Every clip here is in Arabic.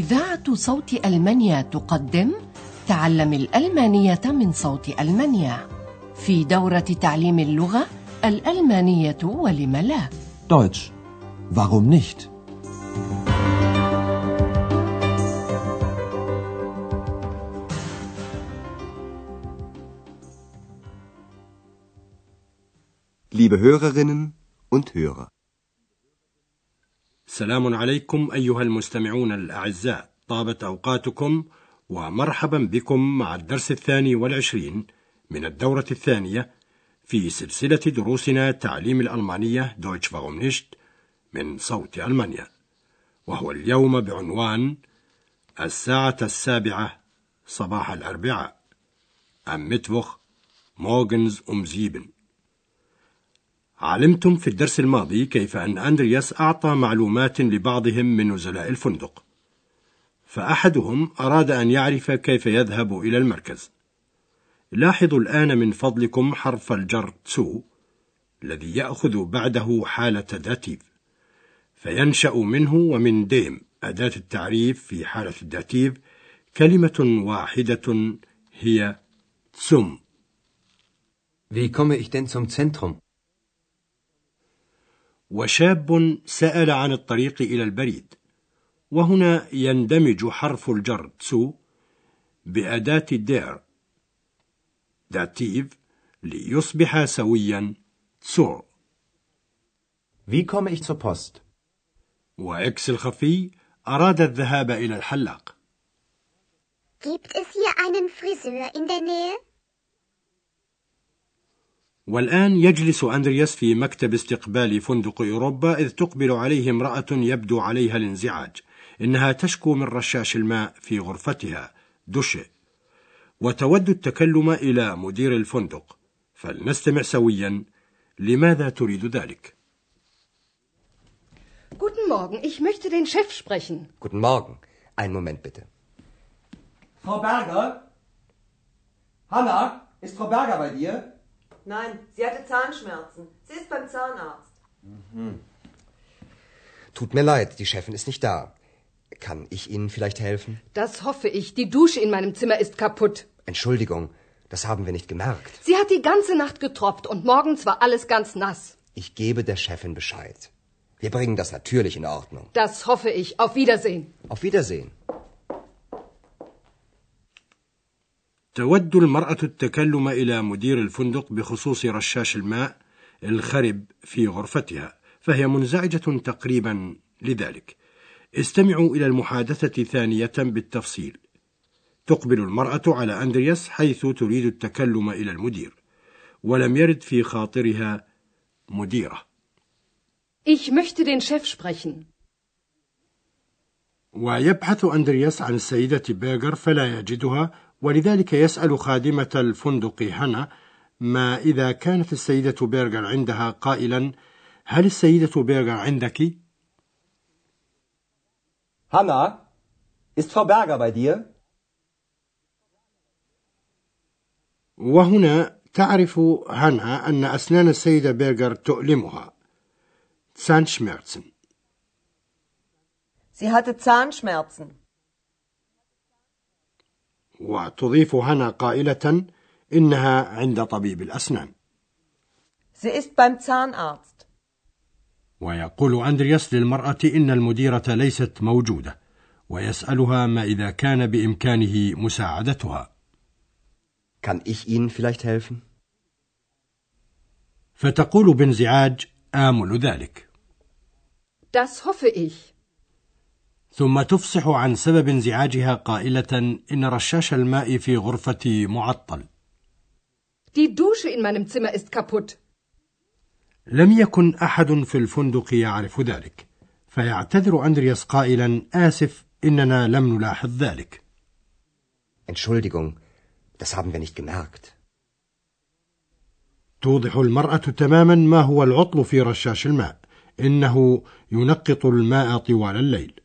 إذاعة صوت ألمانيا تقدم تعلم الألمانية من صوت ألمانيا في دورة تعليم اللغة الألمانية ولم لا Deutsch. Warum nicht? Liebe Hörerinnen und Hörer. سلام عليكم أيها المستمعون الأعزاء. طابت أوقاتكم ومرحبا بكم مع الدرس الثاني والعشرين من الدورة الثانية في سلسلة دروسنا تعليم الألمانية Deutsch warum nicht من صوت ألمانيا. وهو اليوم بعنوان الساعة السابعة صباح الأربعاء. Am Mittwoch morgens um sieben علمتم في الدرس الماضي كيف أن أندرياس أعطى معلومات لبعضهم من نزلاء الفندق. فأحدهم أراد أن يعرف كيف يذهب إلى المركز. لاحظوا الآن من فضلكم حرف الجر zu الذي يأخذ بعده حالة Dativ. فينشأ منه ومن dem أداة التعريف في حالة ال Dativ كلمة واحدة هي zum. Wie komme ich denn zum Zentrum? وشاب سأل عن الطريق إلى البريد وهنا يندمج حرف الجر zu بأداة der Dativ ليصبح سويا zur Wie komme ich zur Post? وإكس الخفي أراد الذهاب إلى الحلاق Gibt es hier einen Friseur in der Nähe? والآن يجلس أندرياس في مكتب استقبال فندق أوروبا إذ تقبل عليه امرأة يبدو عليها الانزعاج إنها تشكو من رشاش الماء في غرفتها دوشي وتود التكلم إلى مدير الفندق فلنستمع سويا لماذا تريد ذلك Guten Morgen, ich möchte den Chef sprechen. Guten Morgen. Einen Moment bitte. Frau Berger? Hanna, ist Frau Berger bei dir? Nein, sie hatte Zahnschmerzen. Sie ist beim Zahnarzt. Tut mir leid, die Chefin ist nicht da. Kann ich Ihnen vielleicht helfen? Das hoffe ich. Die Dusche in meinem Zimmer ist kaputt. Entschuldigung, das haben wir nicht gemerkt. Sie hat die ganze Nacht getropft und morgens war alles ganz nass. Ich gebe der Chefin Bescheid. Wir bringen das natürlich in Ordnung. Das hoffe ich. Auf Wiedersehen. Auf Wiedersehen. تود المرأة التكلم إلى مدير الفندق بخصوص رشاش الماء الخرب في غرفتها فهي منزعجة تقريبا لذلك. استمعوا إلى المحادثة ثانية بالتفصيل. تقبل المرأة على أندرياس حيث تريد التكلم إلى المدير ولم يرد في خاطرها مديرة. Ich möchte den Chef sprechen. ويبحث أندرياس عن السيدة بيرغر فلا يجدها ولذلك يسأل خادمة الفندق هنا ما إذا كانت السيدة بيرغر عندها قائلا هل السيدة بيرغر عندك؟ Hanna, ist Frau Berger bei dir? وهنا تعرف هنا أن أسنان السيدة بيرغر تؤلمها Zahnschmerzen Sie hatte Zahnschmerzen. وتضيف هنا قائلة إنها عند طبيب الأسنان Sie ist beim Zahnarzt. ويقول أندرياس للمرأة إن المديرة ليست موجودة ويسألها ما إذا كان بإمكانه مساعدتها Kann ich Ihnen vielleicht helfen? فتقول بانزعاج آمل ذلك Das hoffe ich. ثم تفصح عن سبب انزعاجها قائلة إن رشاش الماء في غرفتي معطل Die Dusche in meinem Zimmer ist kaputt. لم يكن أحد في الفندق يعرف ذلك فيعتذر أندرياس قائلا آسف إننا لم نلاحظ ذلك Entschuldigung, das haben wir nicht gemerkt. توضح المرأة تماما ما هو العطل في رشاش الماء إنه ينقط الماء طوال الليل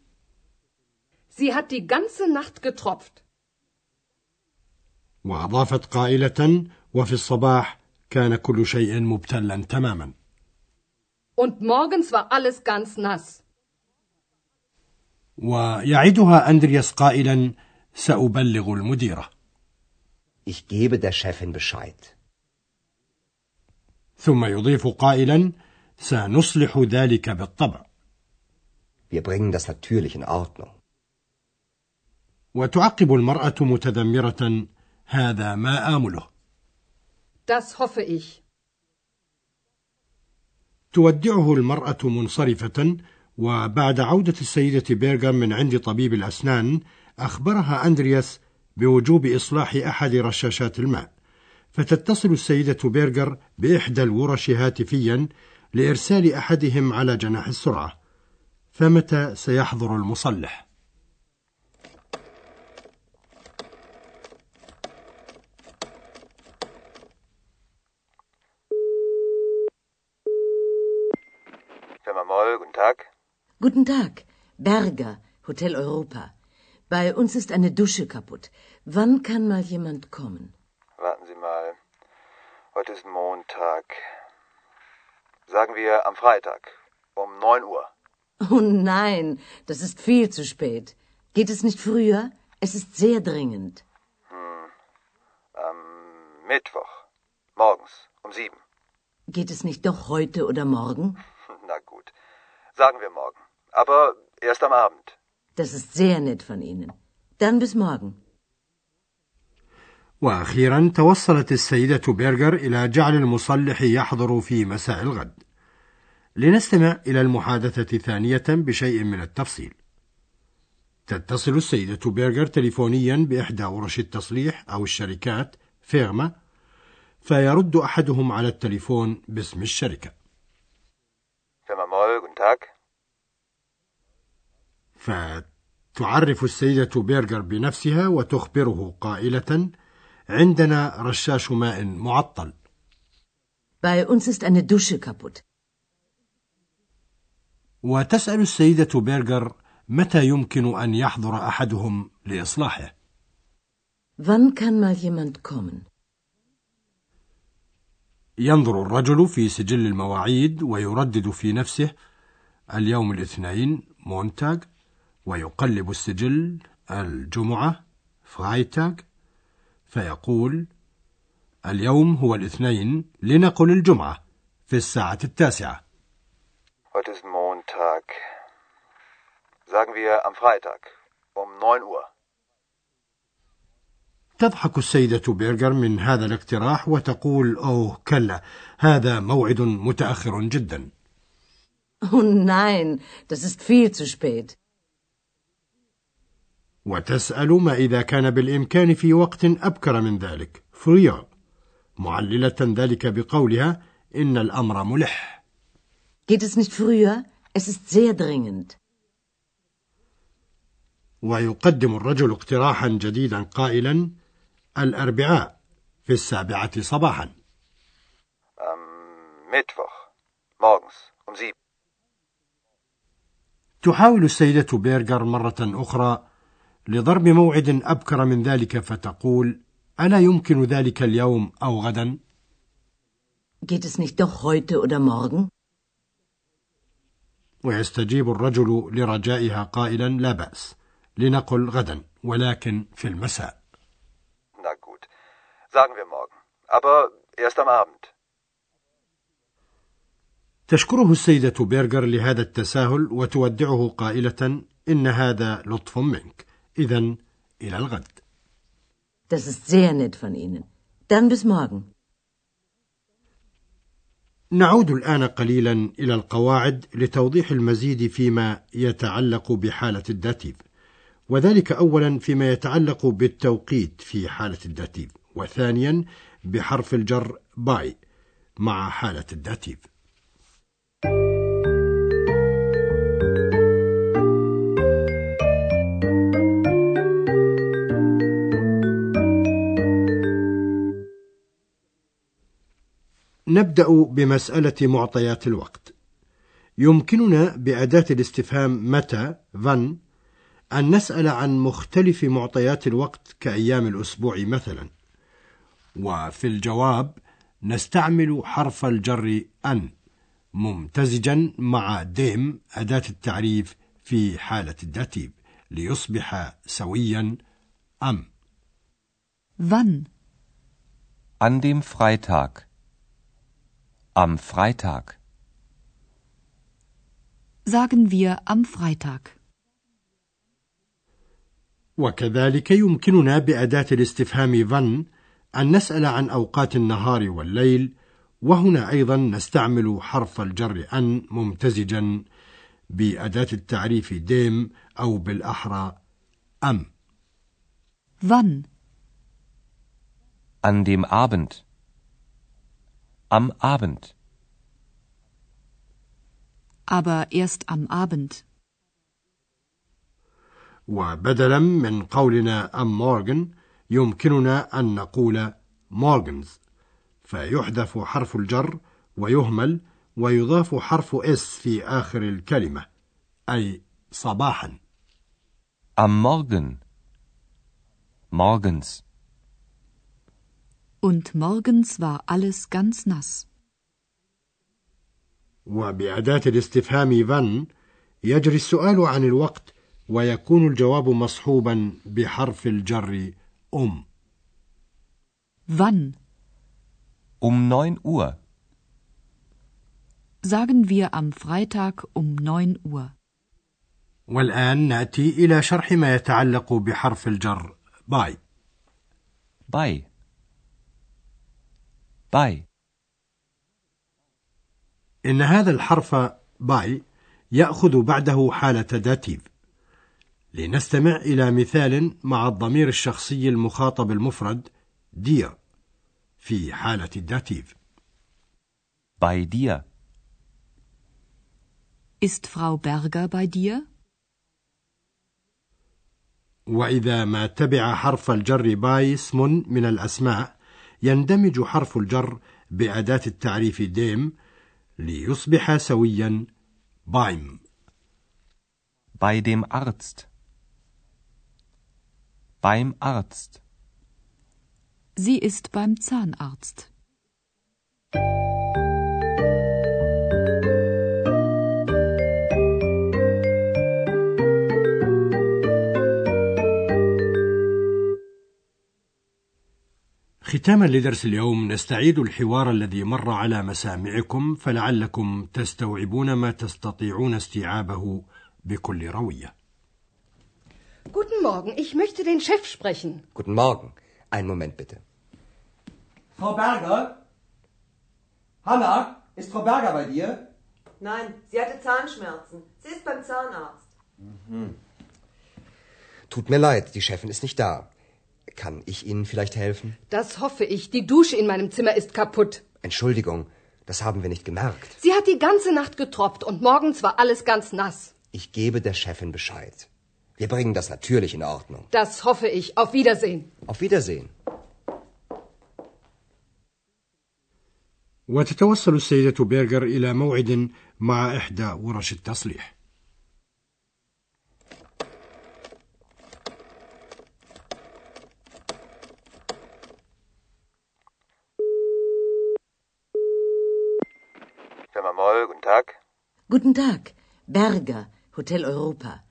Sie hat die ganze Nacht getropft. وأضافت قائلة وفي الصباح كان كل شيء مبتلا تماما Und morgens war alles ganz nass. ويعدها أندرياس قائلا سأبلغ المديرة Ich gebe der Chefin Bescheid. ثم يضيف قائلا سنصلح ذلك بالطبع Wir bringen das natürlich in Ordnung. وتعقب المرأة متذمرة هذا ما آمله Das hoffe ich. تودعه المرأة منصرفة وبعد عودة السيدة بيرغر من عند طبيب الأسنان أخبرها أندرياس بوجوب إصلاح أحد رشاشات الماء فتتصل السيدة بيرغر بإحدى الورش هاتفيا لإرسال أحدهم على جناح السرعة فمتى سيحضر المصلح؟ Firma Moll, guten Tag. Guten Tag, Berger, Hotel Europa. Bei uns ist eine Dusche kaputt. Wann kann mal jemand kommen? Warten Sie mal. Heute ist Montag. Sagen wir am Freitag um 9 Uhr. Oh nein, das ist viel zu spät. Geht es nicht früher? Es ist sehr dringend. Hm. Am Mittwoch. Morgens um 7. Geht es nicht doch heute oder morgen? Sagen wir morgen. Aber erst am Abend. Das ist sehr nett von Ihnen. Dann bis morgen. وأخيرا توصلت السيدة بيرغر إلى جعل المصلح يحضر في مساء الغد لنستمع إلى المحادثة ثانية بشيء من التفصيل تتصل السيدة بيرغر تليفونيا بإحدى ورش التصليح أو الشركات فيرما فيرد أحدهم على التليفون باسم الشركة Tag. فتعرف السيدة بيرغر بنفسها وتخبره قائلة عندنا رشاش ماء معطل Bei uns ist eine Dusche kaputt. وتسأل السيدة بيرغر متى يمكن أن يحضر أحدهم لإصلاحه Wann kann mal jemand kommen? ينظر الرجل في سجل المواعيد ويردد في نفسه اليوم الاثنين مونتاج ويقلب السجل الجمعة فرايتاج فيقول اليوم هو الاثنين لنقل الجمعة في الساعة التاسعة Heute ist Montag. Sagen wir am Freitag um 9 Uhr. تضحك السيدة بيرغر من هذا الاقتراح وتقول أوه كلا هذا موعد متأخر جدا Oh nein, das ist viel zu spät. وتسأل ما إذا كان بالإمكان في وقت أبكر من ذلك فريا معللة ذلك بقولها إن الأمر ملح Geht es nicht früher? Es ist sehr dringend. ويقدم الرجل اقتراحا جديدا قائلا الأربعاء في السابعة صباحا Mittwoch. Morgens um 7. تحاول السيدة بيرغر مرة أخرى لضرب موعد أبكر من ذلك فتقول ألا يمكن ذلك اليوم أو غدا؟ Geht es nicht doch heute oder morgen? ويستجيب الرجل لرجائها قائلا لا بأس لنقل غدا ولكن في المساء Na gut. Sagen wir morgen. Aber erst am Abend. تشكره السيدة بيرغر لهذا التساهل وتودعه قائلة إن هذا لطف منك إذا إلى الغد Das ist sehr nett von Ihnen. Dann bis morgen. نعود الآن قليلا إلى القواعد لتوضيح المزيد فيما يتعلق بحالة ال Dativ وذلك أولا فيما يتعلق بالتوقيت في حالة ال Dativ وثانيا بحرف الجر bei مع حالة ال Dativ نبدأ بمسألة معطيات الوقت. يمكننا بأداة الاستفهام متى فن أن نسأل عن مختلف معطيات الوقت كأيام الأسبوع مثلا. وفي الجواب نستعمل حرف الجر أن ممتزجا مع ديم أداة التعريف في حالة الداتيب ليصبح سويا أم Wann? An dem Freitag. Am Freitag. Sagen wir am Freitag. وكذلك يمكننا بأداة الاستفهام ظن أن نسأل عن أوقات النهار والليل وهنا أيضا نستعمل حرف الجر أن ممتزجا بأداة التعريف ديم أو بالأحرى أم Wann? An dem Abend. Am Abend. Aber erst am Abend. وبدلا من قولنا أم مورغن يمكننا أن نقول مورغنز فيحذف حرف الجر ويهمل ويضاف حرف إس في آخر الكلمة أي صباحا Am Morgen. Morgens. Und morgens war alles ganz nass. وبأداة الاستفهام فان يجري السؤال عن الوقت ويكون الجواب مصحوبا بحرف الجر أم Wann? Um 9 Uhr. Sagen wir am Freitag um 9 Uhr. والآن نأتي إلى شرح ما يتعلق بحرف الجر bei Bei. Bei. إن هذا الحرف bei يأخذ بعده حالة Dativ لنستمع إلى مثال مع الضمير الشخصي المخاطب المفرد dir في حالة ال Dativ Bei dir. Ist Frau Berger bei dir? وإذا ما تبع حرف الجر باي اسم من الأسماء يندمج حرف الجر بأداة التعريف dem ليصبح سويا beim Bei dem Arzt. Beim Arzt. Sie ist beim Zahnarzt. ختاما لدرس اليوم نستعيد الحوار الذي مر على مسامعكم فلعلكم تستوعبون ما تستطيعون استيعابه بكل روية. Guten Morgen, ich möchte den Chef sprechen. Guten Morgen. Einen Moment bitte. Frau Berger? Hanna, ist Frau Berger bei dir? Nein, sie hatte Zahnschmerzen. Sie ist beim Zahnarzt. Tut mir leid, die Chefin ist nicht da. Kann ich Ihnen vielleicht helfen? Das hoffe ich. Die Dusche in meinem Zimmer ist kaputt. Entschuldigung, das haben wir nicht gemerkt. Sie hat die ganze Nacht getropft und morgens war alles ganz nass. Ich gebe der Chefin Bescheid. Wir bringen das natürlich in Ordnung. Das hoffe ich. Auf Wiedersehen. Auf Wiedersehen. وتتوصل السيدة بيرغر إلى موعد مع إحدى ورش التصليح. Guten Tag. Berger, Hotel Europa.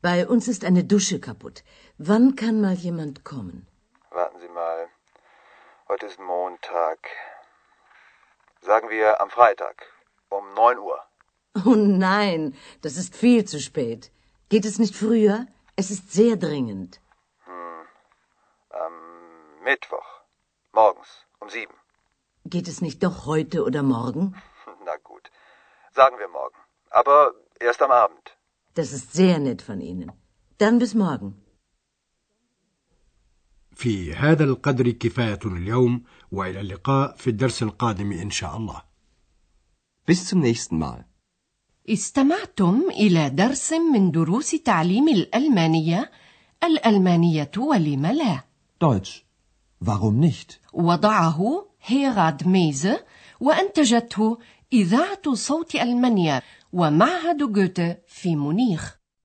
Bei uns ist eine Dusche kaputt. Wann kann mal jemand kommen? Warten Sie mal. Heute ist Montag. Sagen wir am Freitag um 9 Uhr. Oh nein, das ist viel zu spät. Geht es nicht früher? Es ist sehr dringend. Hm. Am Mittwoch. Morgens um 7. Geht es nicht doch heute oder morgen? Na gut. Sagen wir morgen. Aber erst am Abend. Das ist sehr nett von Ihnen. Dann bis morgen. في هذا القدر كفاية اليوم وإلى اللقاء في الدرس القادم إن شاء الله. Bis zum nächsten Mal. استمعتم إلى درس من دروس تعليم الألمانية الألمانية ولم لا Deutsch. Warum nicht? وضعه هيراد ميزة وأنتجته إذاعة صوت ألمانيا ومعهد جوته في مونيخ.